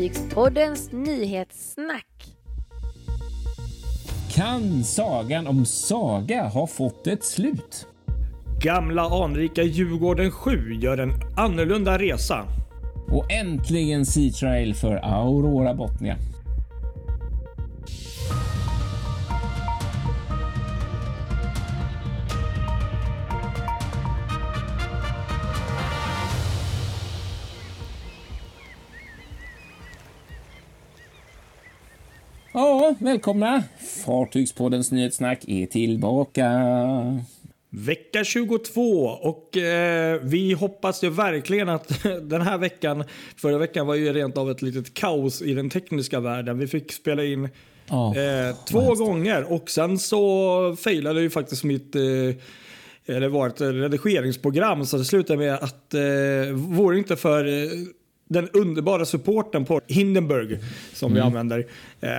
Fartygspoddens nyhetssnack. Kan sagan om Saga ha fått ett slut? Gamla anrika Djurgården 7 gör en annorlunda resa. Och äntligen Sea Trail för Aurora Botnia. Ja, välkomna! Fartygspoddens nyhetssnack är tillbaka. Vecka 22 och eh, vi hoppas ju verkligen att den här veckan, förra veckan var ju rent av ett litet kaos i den tekniska världen. Vi fick spela in Ja, eh, två gånger och sen så failade ju faktiskt mitt eh, det var ett redigeringsprogram så det slutade med att eh, vore inte för eh, den underbara supporten på Hindenburg som vi använder eh,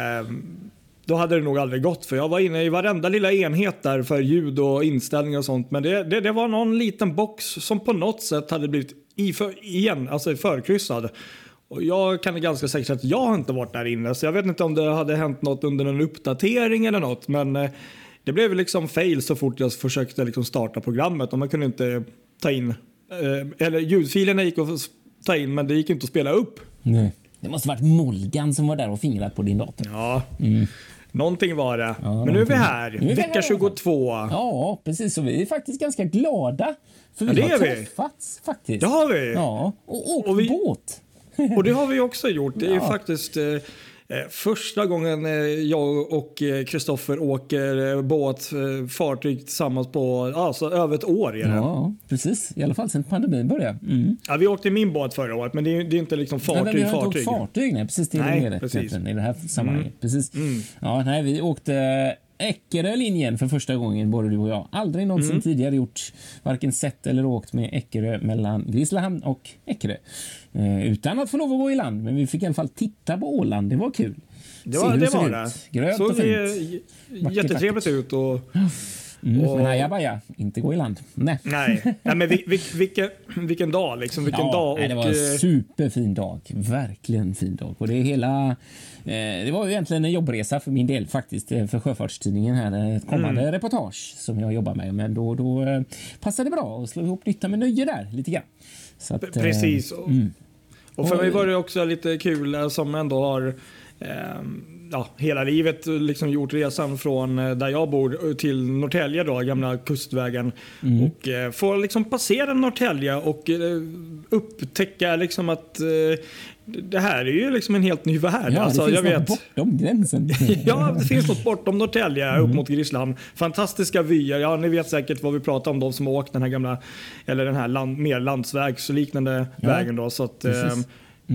då hade det nog aldrig gått för jag var inne i varenda lilla enhet där för ljud och inställningar och sånt men det, det, det var någon liten box som på något sätt hade blivit i för, igen, alltså förkryssad. Och jag kan ganska säkert att jag har inte varit där inne så jag vet inte om det hade hänt något under en uppdatering eller något men eh, det blev liksom fail så fort jag försökte liksom starta programmet och man kunde inte ta in, eh, eller ljudfilerna gick att ta in men det gick inte att spela upp. Nej. Det måste varit Molgan som var där och fingrat på din dator. Ja, någonting var det. men nu är vi här, är vi vecka här. 22. Ja, precis. Så vi är faktiskt ganska glada. För vi Ja, det har är vi. träffats faktiskt. Det har vi. Ja, och åkt Och vi- båt. Och det har vi också gjort. Det är Ja. faktiskt eh, första gången eh, jag och eh, Kristoffer åker eh, båt, eh, fartyg tillsammans på alltså, över ett år. Är det. Ja. Ja, precis. I alla fall sedan pandemin började. Mm. vi åkte i min båt förra året, men det är, det är inte liksom Nej, fartyg, vi har inte fartyg. åkt fartyg. Nej, precis. Det är Nej, det precis. Mm. i det här sammanhanget. Precis. Ja, nej, vi åkte Eckerö-linjen för första gången, både du och jag. Aldrig någonsin Mm. tidigare gjort varken sett eller åkt med Eckerö mellan Grisslehamn och Eckerö. Eh, utan att få lov att gå i land, men vi fick i alla fall titta på Åland. Det var kul. Det Se var hur det. Var det. Grönt Såg och fint. Vackert, jättetrevligt ut. Och, Mm, och- Men ajabaja, inte gå i land. Nej. nej, nej, men vi, vi, vilken, vilken dag liksom. Vilken dag. Och, nej, det var en eh, superfin dag. Verkligen fin dag. Och det, är hela, eh, det var ju egentligen en jobbresa för min del faktiskt. eh, För Sjöfartstidningen här. eh, Ett kommande Mm. reportage som jag jobbar med. Men då, då eh, passade det bra att slå ihop nytta med nöje där lite grann. Så att, eh, Precis. Och, för mig var det också lite kul som ändå har ja, hela livet liksom gjort resan från eh, där jag bor till Norrtälje då, gamla kustvägen. Mm. Och eh, få liksom passera Norrtälje och eh, upptäcka liksom att eh, det här är ju liksom en helt ny värld. Ja, alltså, det finns jag något vet. bortom gränsen. Ja, det finns något bortom Norrtälje Mm. upp mot Grissland. Fantastiska vyer. Ja, ni vet säkert vad vi pratar om, de som har åkt den här gamla, eller den här land, mer landsvägsliknande vägen då. Så att,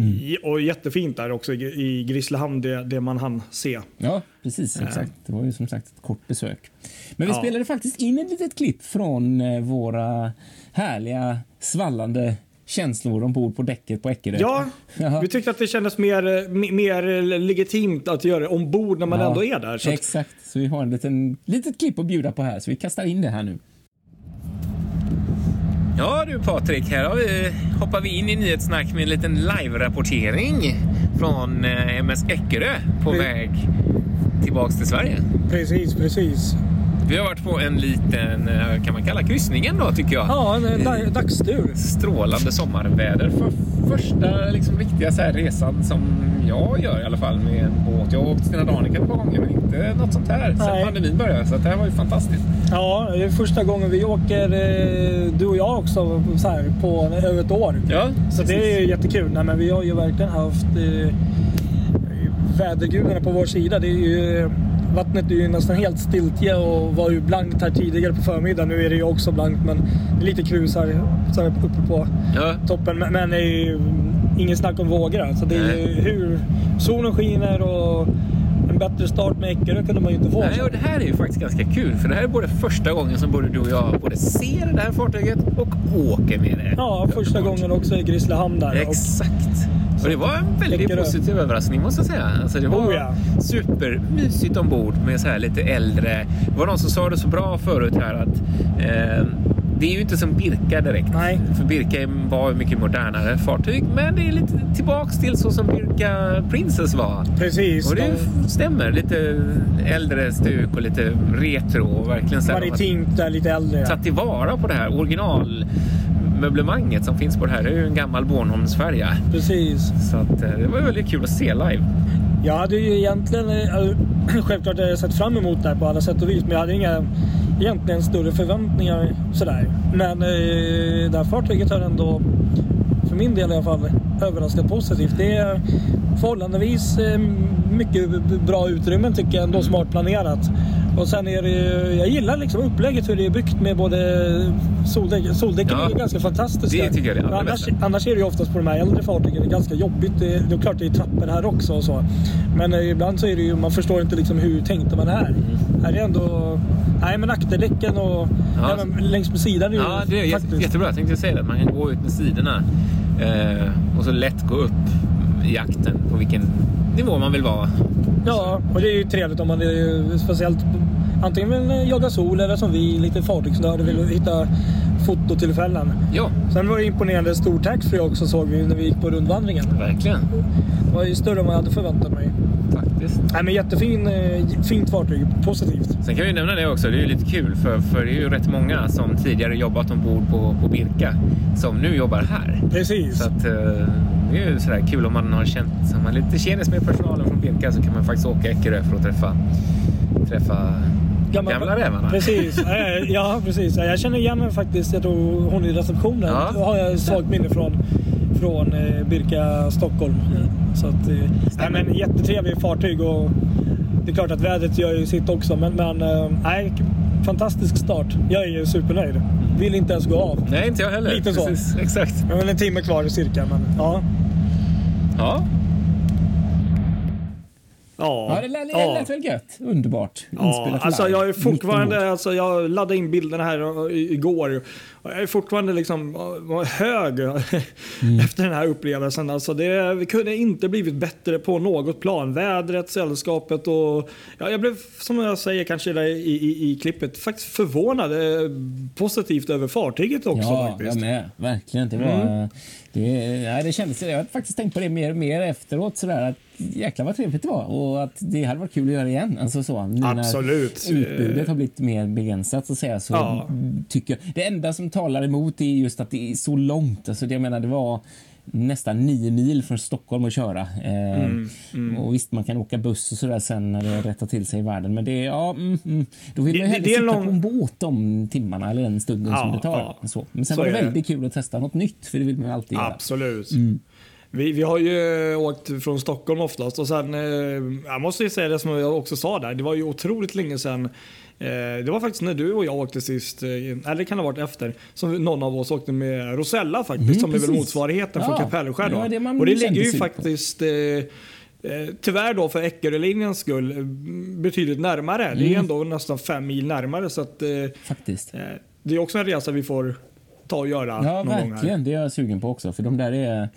j- Och jättefint där också i, Grisslehamn, det, det man hann se. Ja, precis. Exakt. Det var ju som sagt ett kort besök. Men vi Ja. spelade faktiskt in ett litet klipp från eh, våra härliga svallande känslor ombord på däcket på Eckerö. Ja, Jaha. vi tyckte att det kändes mer, eh, me- mer legitimt att göra det ombord när man Ja, ändå är där. Så att, Exakt, så vi har en liten litet klipp att bjuda på här, så vi kastar in det här nu. Ja du Patrik, här har vi, hoppar vi in i nyhetssnack med en liten live-rapportering från eh, MS Eckerö på Mm. väg tillbaks till Sverige. precis, precis. Vi har varit på en liten, eh, kan man kalla kryssningen då tycker jag. Ja, en da- dagstur. Strålande sommarväder. För första liksom, riktiga så här, resan som jag gör i alla fall med en båt. Jag har åkt Stena Danica ett par gånger men inte något sånt här Nej. sen pandemin började. Så det här var ju fantastiskt. Ja, det är första gången vi åker, eh, du och jag också, så här, på över ett år. Ja, Så det är ju jättekul. Nej, men vi har ju verkligen haft eh, vädergudarna på vår sida. Det är ju, vattnet är ju nästan helt stiltje och var ju blankt här tidigare på förmiddagen. Nu är det ju också blankt men det är lite krus här, så här uppe på Ja. toppen. Men, men det är ju ingen snack om vågor. Alltså det är ju hur solen skiner och en bättre start med Eckerö kunde man ju inte få. Nej, och det här är ju faktiskt ganska kul för det här är både första gången som både du och jag både ser det här fartyget och åker med det. Ja, första gången också i Grisslehamn där. Exakt. Och det var en väldigt positiv överraskning måste jag säga. Alltså det var Oh, ja. supermysigt ombord med så här lite äldre. Det var någon som sa det så bra förut här att eh, det är ju inte som Birka direkt. Nej. För Birka var mycket modernare fartyg, men det är lite tillbaks till så som Birka Princess var. Precis. Och det de- stämmer. Lite äldre stuk och lite retro. Och verkligen så här, Maritimt lite äldre. ja. tagit tillvara på det här originalmöblemanget som finns på det här. Det är ju en gammal Bornholmsfärja. Precis. Så att, eh, det var väldigt kul att se live. Jag hade ju egentligen, eh, självklart hade jag sett fram emot det här på alla sätt och vis, men jag hade inga egentligen större förväntningar sådär. Men eh, det här fartyget har ändå, för min del i alla fall, överraskat positivt. Det är förhållandevis mycket bra utrymmen tycker jag, ändå smart planerat. Och sen är det ju- jag gillar liksom upplägget hur det är byggt med både soldäck, soldäcken Ja, är ganska fantastiska. det tycker jag är det annars, bästa. annars är det ju oftast på de här äldre fartygen det är ganska jobbigt. Det, det är klart det är trappor här också och så. Men eh, ibland så är det ju, man förstår inte liksom hur tänkte man här. Här är ändå, nej men akterdäcken och Mm. Ja. ja. men längs med sidan är Ja, det är faktiskt. jättebra. Jag tänkte säga det. Man kan gå ut med sidorna eh, och så lätt gå upp i akten på vilken nivå man vill vara. Ja, och det är ju trevligt om man är speciellt antingen vill jaga sol eller som vi, lite fartygsnörd vill hitta fototillfällen. Ja, Sen var det imponerande stor taxfree också såg vi när vi gick på rundvandringen. verkligen. Det var ju större än vad jag hade förväntat mig. Faktiskt. Nej men jättefin, eh, fint fartyg. Positivt. Sen kan vi nämna det också, det är ju lite kul för, för det är ju rätt många som tidigare jobbat ombord på, på Birka som nu jobbar här. Precis. Så att, eh, det är ju sådär kul om man har känt, om man lite tjenis med personalen från Birka så kan man faktiskt åka Eckerö för att träffa, träffa Gamla- gamla rävarna. Precis. Ja, precis. Jag känner igen mig faktiskt. Jag tror hon i receptionen. Ja. Har jag svagt minne från, från eh, Birka Stockholm. Så att, eh, nej, men jättetrevlig fartyg och det är klart att vädret gör ju sitt också. Men, men eh, nej, fantastisk start. Jag är ju supernöjd. Vill inte ens gå av. Nej, inte jag heller. Lite så. Precis, exakt. Väl en timme kvar cirka. Men, ja. Ja, Ja, det lät, det lät väl gött. Underbart. Ja, alltså jag är fortfarande, alltså jag laddade in bilderna här igår. Och Jag är fortfarande liksom hög efter den här upplevelsen. Alltså det vi kunde inte blivit bättre på något plan. Vädret, sällskapet och ja, jag blev som jag säger kanske där i, i, i klippet faktiskt förvånad eh, positivt över fartyget också Ja, faktiskt. jag med. Verkligen. Det, var, det, nej, det kändes, jag har faktiskt tänkt på det mer och mer efteråt. Sådär, att jäklar vad trevligt det var och att det hade varit kul att göra igen. Alltså så, nu när Absolut. Utbudet har blivit mer begränsat så att säga. Så Ja. tycker jag, det enda som talar emot är just att det är så långt. Alltså det, jag menar, det var nästan nio mil från Stockholm att köra. Eh, Mm, Och visst, man kan åka buss och sådär sen när det rättar till sig i världen. Men det är, ja, mm, mm. då vill Det- man ju hellre sitta lång- på en båt de timmarna eller den stunden Ja, som det tar. ja. Så. Men sen Så var det väldigt kul att testa något nytt, för det vill man alltid göra. Absolut. Vi, vi har ju åkt från Stockholm oftast och sen, eh, jag måste ju säga det som jag också sa där, det var ju otroligt länge sedan. Eh, det var faktiskt när du och jag åkte sist, eh, eller det kan ha varit efter, som någon av oss åkte med Rosella faktiskt, Mm, som är väl precis. motsvarigheten Ja, från Kapellskär. då. var det Och det ligger ju faktiskt eh, Eh, tyvärr då för Eckerölinjens skull eh, betydligt närmare. Det är Mm. ändå nästan fem mil närmare så att eh, Faktiskt. eh, det är också en resa vi får ta och göra Ja, någon gång här. verkligen. Det är jag sugen på också. För de där är,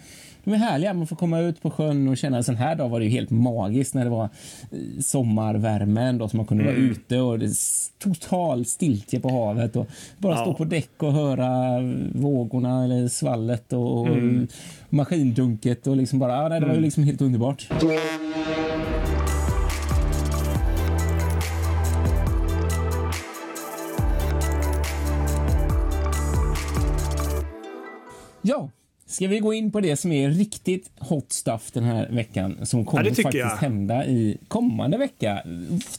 de är härliga. Man får komma ut på sjön och känna. En sån här dag var det ju helt magiskt när det var eh, sommarvärme ändå, så man kunde Mm. vara ute och det total stiltje på havet och bara Ja. stå på däck och höra vågorna eller svallet och, Mm. maskindunket och liksom bara, ja, nej, det var ju liksom helt underbart. Ja, ska vi gå in på det som är riktigt hot stuff den här veckan som kommer tycker faktiskt jag. hända i kommande vecka?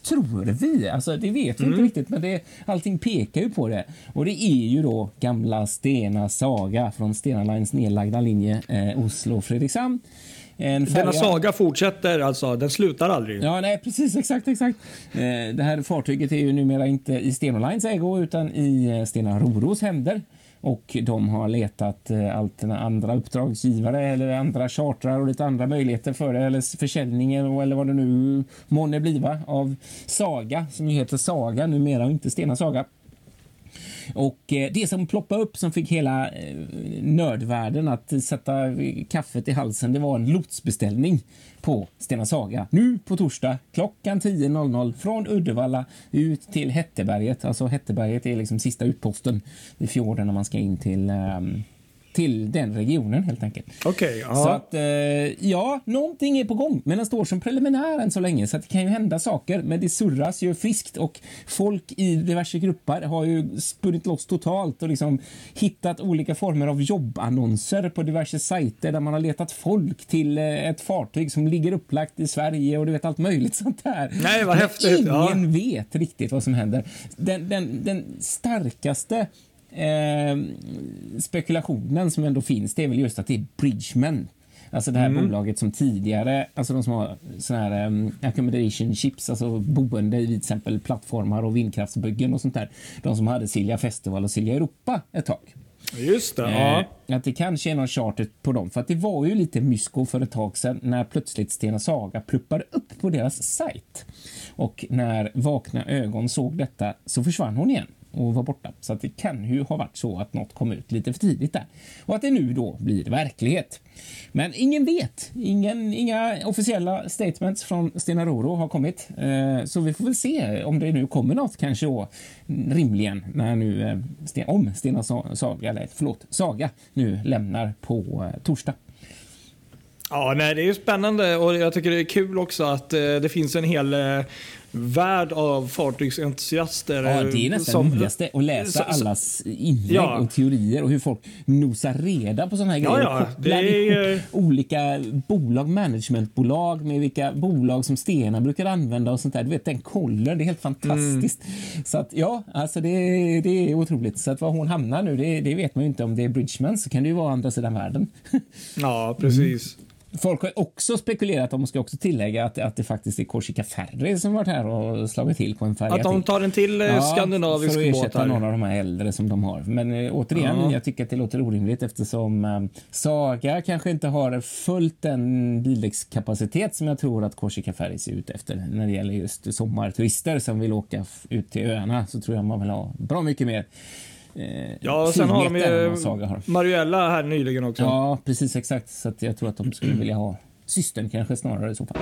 Tror vi. Alltså, det vet vi Mm. inte riktigt, men det, allting pekar ju på det. Och det är ju då gamla Stena Saga från Stena Lines nedlagda linje eh, Oslo-Fredrikshamn. En Denna saga fortsätter alltså, den slutar aldrig. Ja, nej, precis. Exakt, exakt. Eh, det här fartyget är ju numera inte i Stena Lines ägo utan i eh, Stena Roros händer. Och de har letat eh, alterna- andra uppdragsgivare eller andra chartrar och lite andra möjligheter för det. Eller försäljningen eller vad det nu månne bliva av Saga, som ju heter Saga numera och inte Stena Saga. Och eh, det som ploppade upp som fick hela eh, nördvärlden att sätta kaffet i halsen, det var en lotsbeställning på Stena Saga. Nu på torsdag klockan 10.00 från Uddevalla ut till Hätteberget. Alltså Hätteberget är liksom sista utposten i fjorden när man ska in till um, till den regionen helt enkelt. Okej, okay, Så att eh, ja, någonting är på gång, men den står som preliminär än så länge så det kan ju hända saker. Men det surras ju friskt och folk i diverse grupper har ju spunnit loss totalt och liksom hittat olika former av jobbannonser på diverse sajter där man har letat folk till eh, ett fartyg som ligger upplagt i Sverige och du vet allt möjligt sånt där. Nej, vad häftigt. Ingen ja. vet riktigt vad som händer. Den, den, den starkaste eh, spekulationen som ändå finns det är väl just att det är Bridgman. Alltså det här mm. bolaget som tidigare, alltså de som har såna här um, accommodation chips, alltså boende i till exempel plattformar och vindkraftsbyggen och sånt där. De som hade Silja Festival och Silja Europa ett tag. Just det, eh, ja. Att det kanske är någon charter på dem. För att det var ju lite mysko för ett tag sedan när plötsligt Stena Saga pluppade upp på deras sajt. Och när Vakna ögon såg detta så försvann hon igen och var borta. Så att det kan ju ha varit så att något kom ut lite för tidigt där och att det nu då blir verklighet. Men ingen vet. Ingen, inga officiella statements från Stena Roro har kommit, eh, så vi får väl se om det nu kommer något kanske då rimligen när nu eh, om Stena Saga, eller förlåt, Saga nu lämnar på eh, torsdag. Ja, nej, det är ju spännande och jag tycker det är kul också att eh, det finns en hel eh, värld av fartygsentusiaster. Ja, det är nästan som, roligaste att läsa så, allas inlägg ja. och teorier och hur folk nosar reda på sådana här grejer. Ja, det är... olika bolag, managementbolag med vilka bolag som Stena brukar använda och sånt där. Du vet den kollen, det är helt fantastiskt. Mm. Så att ja, alltså det, det är otroligt. Så att var hon hamnar nu, det, det vet man ju inte. Om det är Bridgman så kan det ju vara andra sidan världen. Ja, precis. Mm. Folk har också spekulerat om, ska också tillägga, att, att det faktiskt är Korsika Ferry som varit här och slagit till på en färja. Att de tar en till eh, ja, skandinavisk båt. För att ersätta några av de här äldre som de har. Men eh, återigen, ja. jag tycker att det låter orimligt eftersom eh, Saga kanske inte har fullt den bildäckskapacitet som jag tror att Korsika Ferry ser ut efter. När det gäller just sommarturister som vill åka ut till öarna så tror jag man vill ha bra mycket mer eh, Ja, och sen har de ju har. Mariella här nyligen också. Ja, precis exakt. Så jag tror att de skulle vilja ha systern kanske snarare i så fall.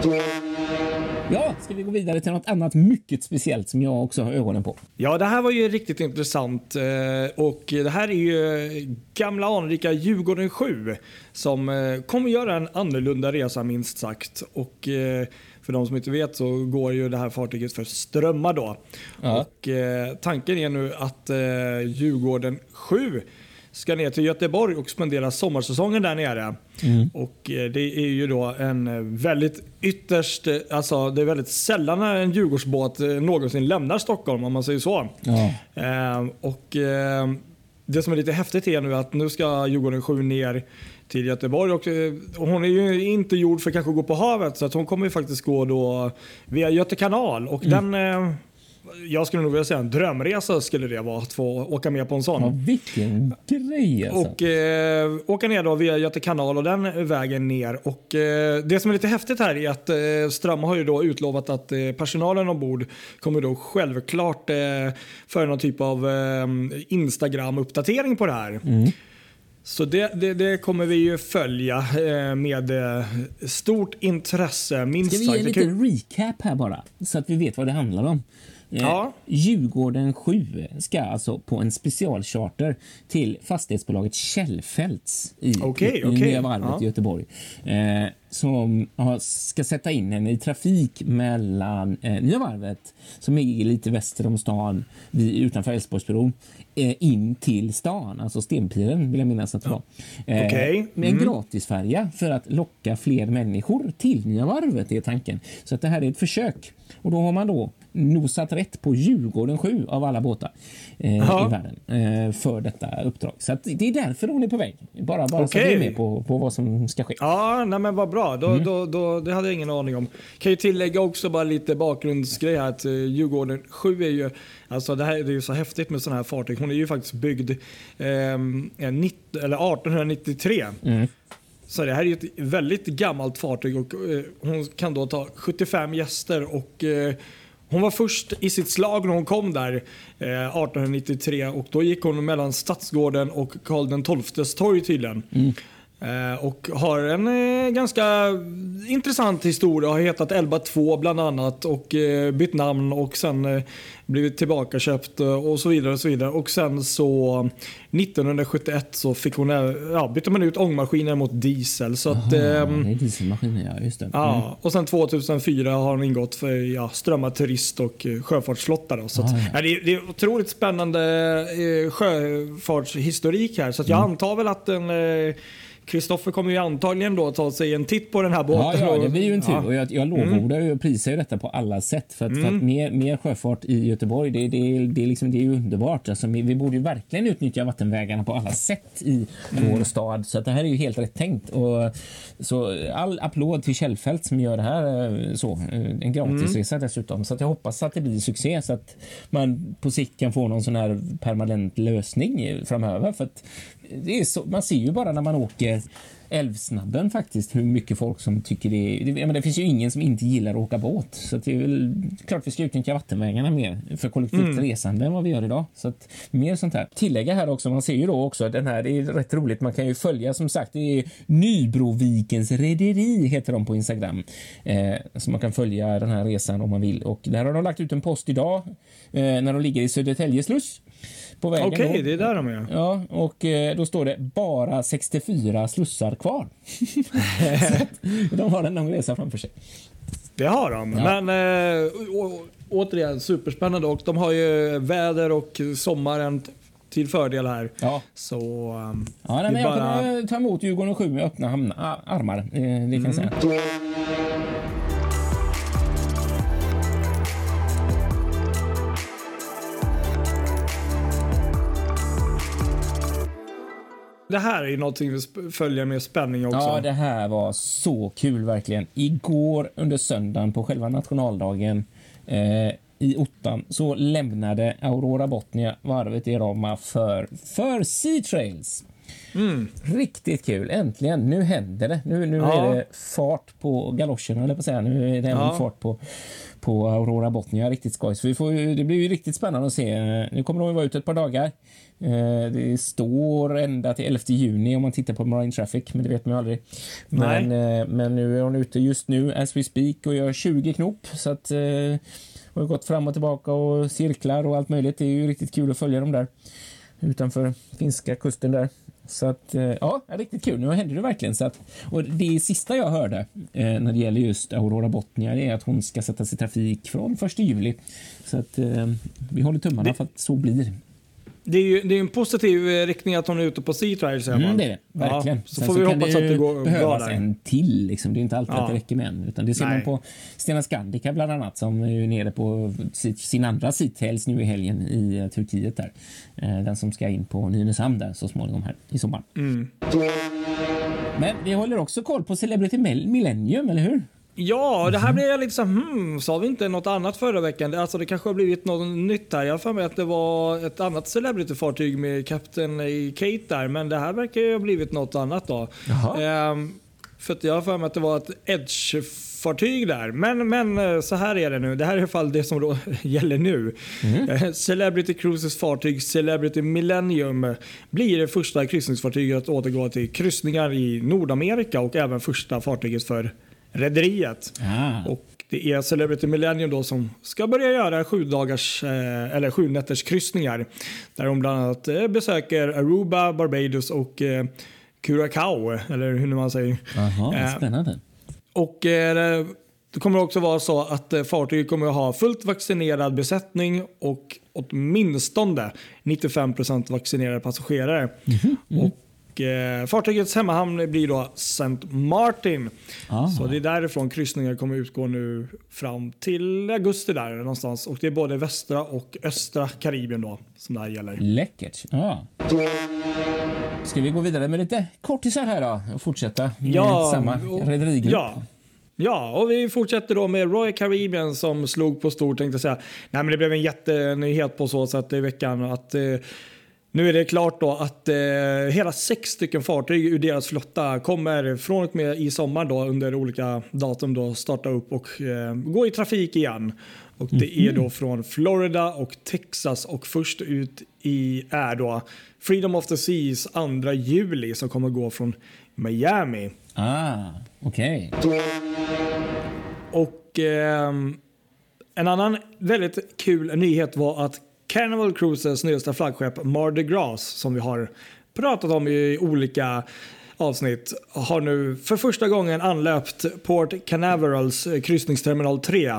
Ja, ska vi gå vidare till något annat mycket speciellt som jag också har ögonen på? Ja, det här var ju riktigt intressant eh, och det här är ju gamla anrika Djurgården 7 som eh, kommer göra en annorlunda resa minst sagt och eh, för de som inte vet så går ju det här fartyget för strömmar då. Ja. Och, eh, tanken är nu att eh, Djurgården 7 ska ner till Göteborg och spendera sommarsäsongen där nere. Mm. Och eh, Det är ju då en väldigt ytterst, eh, alltså det är väldigt sällan en Djurgårdsbåt eh, någonsin lämnar Stockholm om man säger så. Ja. Eh, och Det som är lite häftigt är nu att nu ska Djurgården 7 ner till Göteborg. Och, och hon är ju inte gjord för kanske att gå på havet så att hon kommer ju faktiskt gå då via Göte kanal. Och mm. den, eh, jag skulle nog vilja säga en drömresa skulle det vara att få åka med på en sån. Ja, vilken grej alltså. Och eh, åka ner då via Göte kanal och den vägen ner. Och eh, det som är lite häftigt här är att eh, Ström har ju då utlovat att eh, personalen ombord kommer då självklart eh, för någon typ av eh, Instagram-uppdatering på det här. Mm. Så det, det, det, kommer vi ju följa eh, med eh, stort intresse. Minst Ska vi ge en liten recap här bara? Så att vi vet vad det handlar om. Eh, ja. Djurgården 7 ska alltså på en specialcharter till fastighetsbolaget Källfälts i, okay, okay. Nya Varvet ja. i Göteborg. Eh, som ska sätta in henne i trafik mellan eh, Nya Varvet, som är lite väster om stan, vid, utanför Älvsborgsbron, eh, in till stan, alltså Stenpiren vill jag minnas att det var. Eh, okay. Med en mm. gratisfärja för att locka fler människor till Nya Varvet, är tanken. Så att det här är ett försök. Och då har man då nosat rätt på Djurgården 7 av alla båtar eh, i världen eh, för detta uppdrag. Så det är därför hon är på väg. Bara, bara okay. så vi är med på, på vad som ska ske. Ja, nej men vad bra. Då, mm. då, då, det hade jag ingen aning om. Kan ju tillägga också bara lite bakgrundsgrej här att eh, Djurgården 7 är ju Alltså det, här, det är ju så häftigt med sådana här fartyg. Hon är ju faktiskt byggd eh, 19, eller 1893. Mm. Så det här är ett väldigt gammalt fartyg och eh, hon kan då ta 75 gäster och eh, hon var först i sitt slag när hon kom där eh, 1893 och då gick hon mellan Stadsgården och Karl XIIs torg tydligen. Mm. Eh, och har en eh, ganska intressant historia. Har hetat Elba 2 bland annat och eh, bytt namn och sen blivit tillbakaköpt och så vidare. Och så vidare. Och sen så 1971 så fick hon, ja, bytte man ut ångmaskinen mot diesel. Så att, Jaha, ehm, det är dieselmaskiner, ja. Just det. Mm. Ja, och sen 2004 har hon ingått för ja, Strömma Turist och sjöfartsflotta. Då, så att, Ah, ja. ja, det, är- det är otroligt spännande eh, sjöfartshistorik här. Så att jag Mm. antar väl att den eh, Kristoffer kommer ju antagligen då ta sig en titt på den här Ja, båten. ja, det och- blir ju en tur. ja. Och jag, jag lovordar ju och prisar ju detta på alla sätt. För att, för Mm. att mer, mer sjöfart i Göteborg, det, det, det, är liksom, det är ju underbart. Alltså, vi, vi borde ju verkligen utnyttja vattenvägarna på alla sätt i Mm. vår stad. Så att det här är ju helt rätt tänkt. Och, så all applåd till Källfält som gör det här eh, så. eh, En gratisresa Mm. dessutom. Så att jag hoppas att det blir succé så att man på sikt kan få någon sån här permanent lösning framöver. För att det är så, man ser ju bara när man åker Älvsnabben faktiskt hur mycket folk som tycker det är... Det, men det finns ju ingen som inte gillar att åka båt. Så det är väl klart vi ska utnyttja vattenvägarna mer för kollektivt resande än vad vi gör idag. Så att mer sånt här. Tillägga här också, man ser ju då också den här, det är rätt roligt, man kan ju följa som sagt, det är Nybrovikens rederi heter de på Instagram. Eh, så man kan följa den här resan om man vill. Och där har de lagt ut en post idag eh, när de ligger i Södertälje sluss. På vägen Okej, då. det är där de är. Ja, och eh, då står det bara 64 slussar kvar. De har en lång resa framför sig. Det har de. Ja. Men äh, å, återigen superspännande och de har ju väder och sommaren till fördel här. Ja, Så ehm, ja nej, men är jag bara... kommer ta emot Djurgården 7 med öppna hamna, armar. Eh, det kan jag säga. Det här är ju någonting vi följer med spänning också. Ja, det här var så kul verkligen. Igår under söndagen på själva nationaldagen eh, i ottan så lämnade Aurora Botnia varvet i Roma för, för Sea Trails. Riktigt kul. Äntligen. Nu händer det. Nu, nu Ja. är det fart på galoscherna, eller på att säga. Nu är det även Ja. fart på, på Aurora Botnia. Riktigt skoj. Så vi får, det blir ju riktigt spännande att se. Nu kommer de att vara ute ett par dagar. Eh, Det står ända till 11 juni om man tittar på Marine Traffic, men det vet man ju aldrig. Men, eh, men nu är hon ute just nu, as we speak, och gör 20 knop. Så att eh, har gått fram och tillbaka och cirklar och allt möjligt. Det är ju riktigt kul att följa dem där utanför finska kusten där. Så att, eh, ja, riktigt kul. Nu händer det verkligen. Så att, och det sista jag hörde eh, när det gäller just Aurora Botnia är att hon ska sättas i trafik från 1 juli. Så att eh, vi håller tummarna Det- för att så blir. Det är ju det är en positiv eh, riktning att hon är ute på Sea Trials. Mm, det är det. Verkligen. Ja, så Sen får vi kan hoppas att ju det går bra där. en till. Liksom. Det är inte alltid Ja. att det räcker med en. Utan det ser Nej. man på Stena Scandica bland annat som är nere på sin andra Seatales nu i helgen i eh, Turkiet. där. Eh, den som ska in på Nynäshamn där så småningom här i sommar. Mm. Men vi håller också koll på Celebrity Millennium, eller hur? Ja, det här blev jag lite så hmm, sa vi inte något annat förra veckan? Det- Alltså det kanske har blivit något nytt här. Jag har för mig att det var ett annat celebrity-fartyg med Captain Kate där, men det här verkar ju ha blivit något annat då. Ehm, för att jag har för mig att det var ett Edge-fartyg där. Men, men eh, så här är det nu. Det här är i alla fall det som då gäller nu. Eh, Celebrity Cruises fartyg Celebrity Millennium blir det första kryssningsfartyget att återgå till kryssningar i Nordamerika och även första fartyget för rederiet. Ah. Och det är Celebrity Millennium då som ska börja göra sju dagars eh, eller sju nätters kryssningar. Där de bland annat eh, besöker Aruba, Barbados och eh, Curacao, eller hur man säger. Jaha, Eh, spännande. Och det- kommer också vara så att fartyget kommer att ha fullt vaccinerad besättning och åtminstone 95% vaccinerade passagerare. Och eh, Fartygets hemmahamn blir då St. Martin. Ah. Så det är därifrån kryssningar kommer utgå nu fram till augusti där någonstans. Och det är både västra och östra Karibien då som det här gäller. Läckert. Ja. Ska vi gå vidare med lite kortisar här då och fortsätta med Ja, samma rederigrupp? Ja. Ja, och vi fortsätter då med Royal Caribbean som slog på stort tänkte jag säga. Nej, men det blev en jättenyhet på så sätt i veckan att eh, nu är det klart då att eh, hela sex stycken fartyg ur deras flotta kommer från och med i sommar då under olika datum då starta upp och eh, gå i trafik igen. Och det är då från Florida och Texas och först ut i är då Freedom of the Seas 2 juli som kommer gå från Miami. Ah, okej. Och ehm, en annan väldigt kul nyhet var att Carnival Cruises nysta flaggskepp Mardi Gras som vi har pratat om i olika avsnitt har nu för första gången anlöpt Port Canaverals eh, kryssningsterminal 3.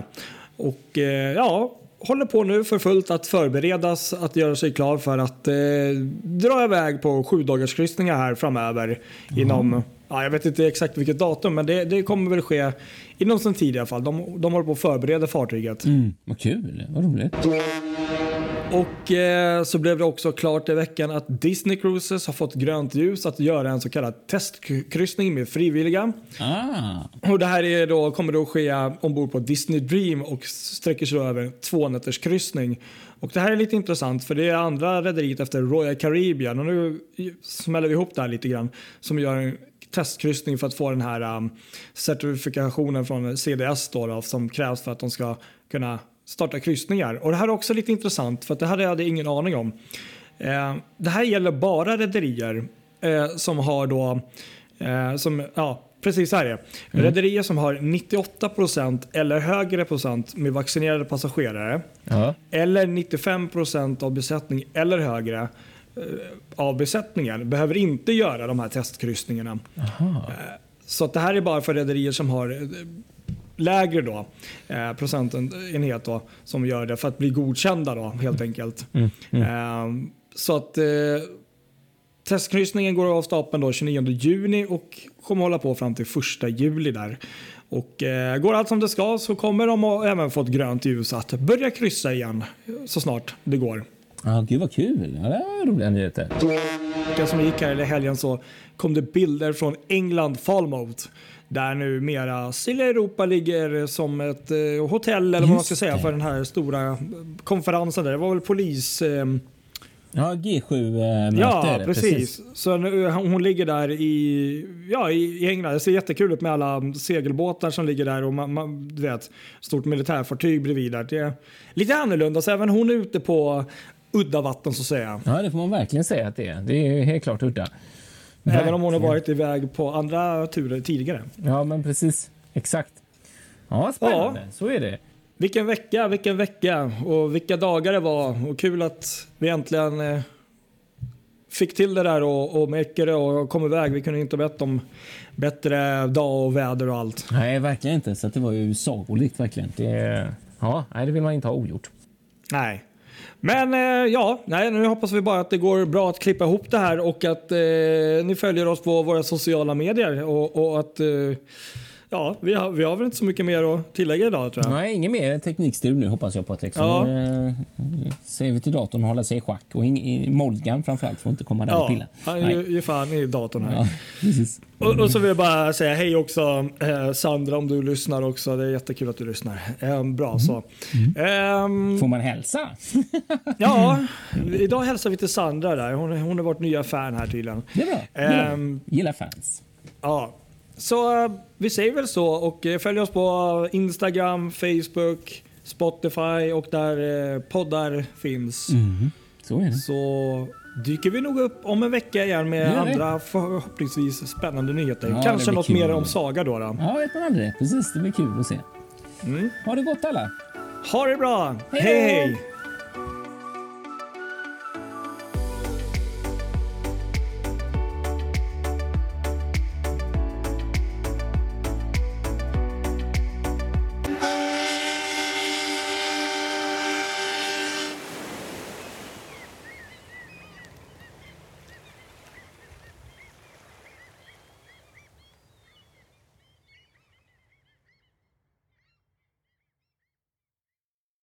Och eh, ja, håller på nu för fullt att förberedas att göra sig klar för att eh, dra iväg på sju dagars kryssningar här framöver inom Ja, jag vet inte exakt vilket datum, men det, det kommer väl ske inom sin tid i alla fall. De, de håller på att förbereda fartyget. Mm, vad kul. Vad roligt. Och eh, så blev det också klart i veckan att Disney Cruises har fått grönt ljus att göra en så kallad testkryssning med frivilliga. Ah, Och det här är då, kommer då ske ombord på Disney Dream och sträcker sig över en tvånätters kryssning. Och det här är lite intressant för det är andra rederiet efter Royal Caribbean och nu smäller vi ihop det här lite grann som gör en testkryssning för att få den här um, certifikationen från CDS då, då, som krävs för att de ska kunna starta kryssningar. Och det här är också lite intressant för att det här hade jag ingen aning om. Eh, det här gäller bara rederier eh, som har då, eh, som, ja precis så här är det. Mm. Rederier som har 98% eller högre procent med vaccinerade passagerare ja. eller 95% av besättning eller högre eh, av besättningen behöver inte göra de här testkryssningarna. Aha. Så att det här är bara för rederier som har eh, lägre då, eh, procentenhet då, som gör det för att bli godkända då, helt enkelt. Mm, Eh, så att eh, testkryssningen går av stapeln då 29 juni och kommer hålla på fram till 1 juli där. Och eh, går allt som det ska så kommer de att även få ett grönt ljus att börja kryssa igen så snart det går. Ah, gud vad kul. Ja, det var roliga nyheter. veckan som gick här i helgen så kom det bilder från England Falmouth. Där nu mera Silja Europa ligger som ett eh, hotell eller vad man ska Just säga det. för den här stora eh, konferensen där. Det var väl polis... Eh, Ja, G7-möte ja, är det. precis. Så nu, hon ligger där i, ja, i i England. Det ser jättekul ut med alla segelbåtar som ligger där och man, man, du vet, stort militärfartyg bredvid där. Det är lite annorlunda. Så även hon är ute på udda vatten så att säga. Ja, det får man verkligen säga att det är. Det är helt klart udda. Även om hon har varit iväg på andra turer tidigare. Ja, men precis. Exakt. Ja, spännande. Så är det. Vilken vecka, vilken vecka och vilka dagar det var och kul att vi äntligen eh, fick till det där och, och mäcker det och kom iväg. Vi kunde inte ha bett om bättre dag och väder och allt. Nej, verkligen inte. Så det var ju sagolikt verkligen. Det, ja, nej, det vill man inte ha ogjort. Nej. Men eh, ja, nej, nu hoppas vi bara att det går bra att klippa ihop det här och att eh, ni följer oss på våra sociala medier och, och att eh, ja, vi har, vi har väl inte så mycket mer att tillägga idag tror jag. Nej, inget mer teknikstrul nu hoppas jag Patrik. Så Ja. nu eh, säger vi till datorn att hålla sig i schack. Och Molgan framförallt får inte komma där och Ja, pilla. han ger ger fan i datorn här. Ja, precis. Och, och så vill jag bara säga hej också eh, Sandra om du lyssnar också. Det är jättekul att du lyssnar. Eh, bra så. Ehm, Får man hälsa? ja, idag hälsar vi till Sandra där. Hon, hon är vårt nya fan här tydligen. Det är bra. Gillar, Ehm, gillar fans. ja. Så eh, vi säger väl så och eh, följ oss på Instagram, Facebook, Spotify och där eh, poddar finns. Mhm. Så är det. Så dyker vi nog upp om en vecka igen med vi. andra förhoppningsvis spännande nyheter. Ja, Kanske något kul. mer om Saga då. då. Ja, vet man aldrig. Precis, det blir kul att se. Mm. Ha det gott alla. Ha det bra! Hej hej! hej.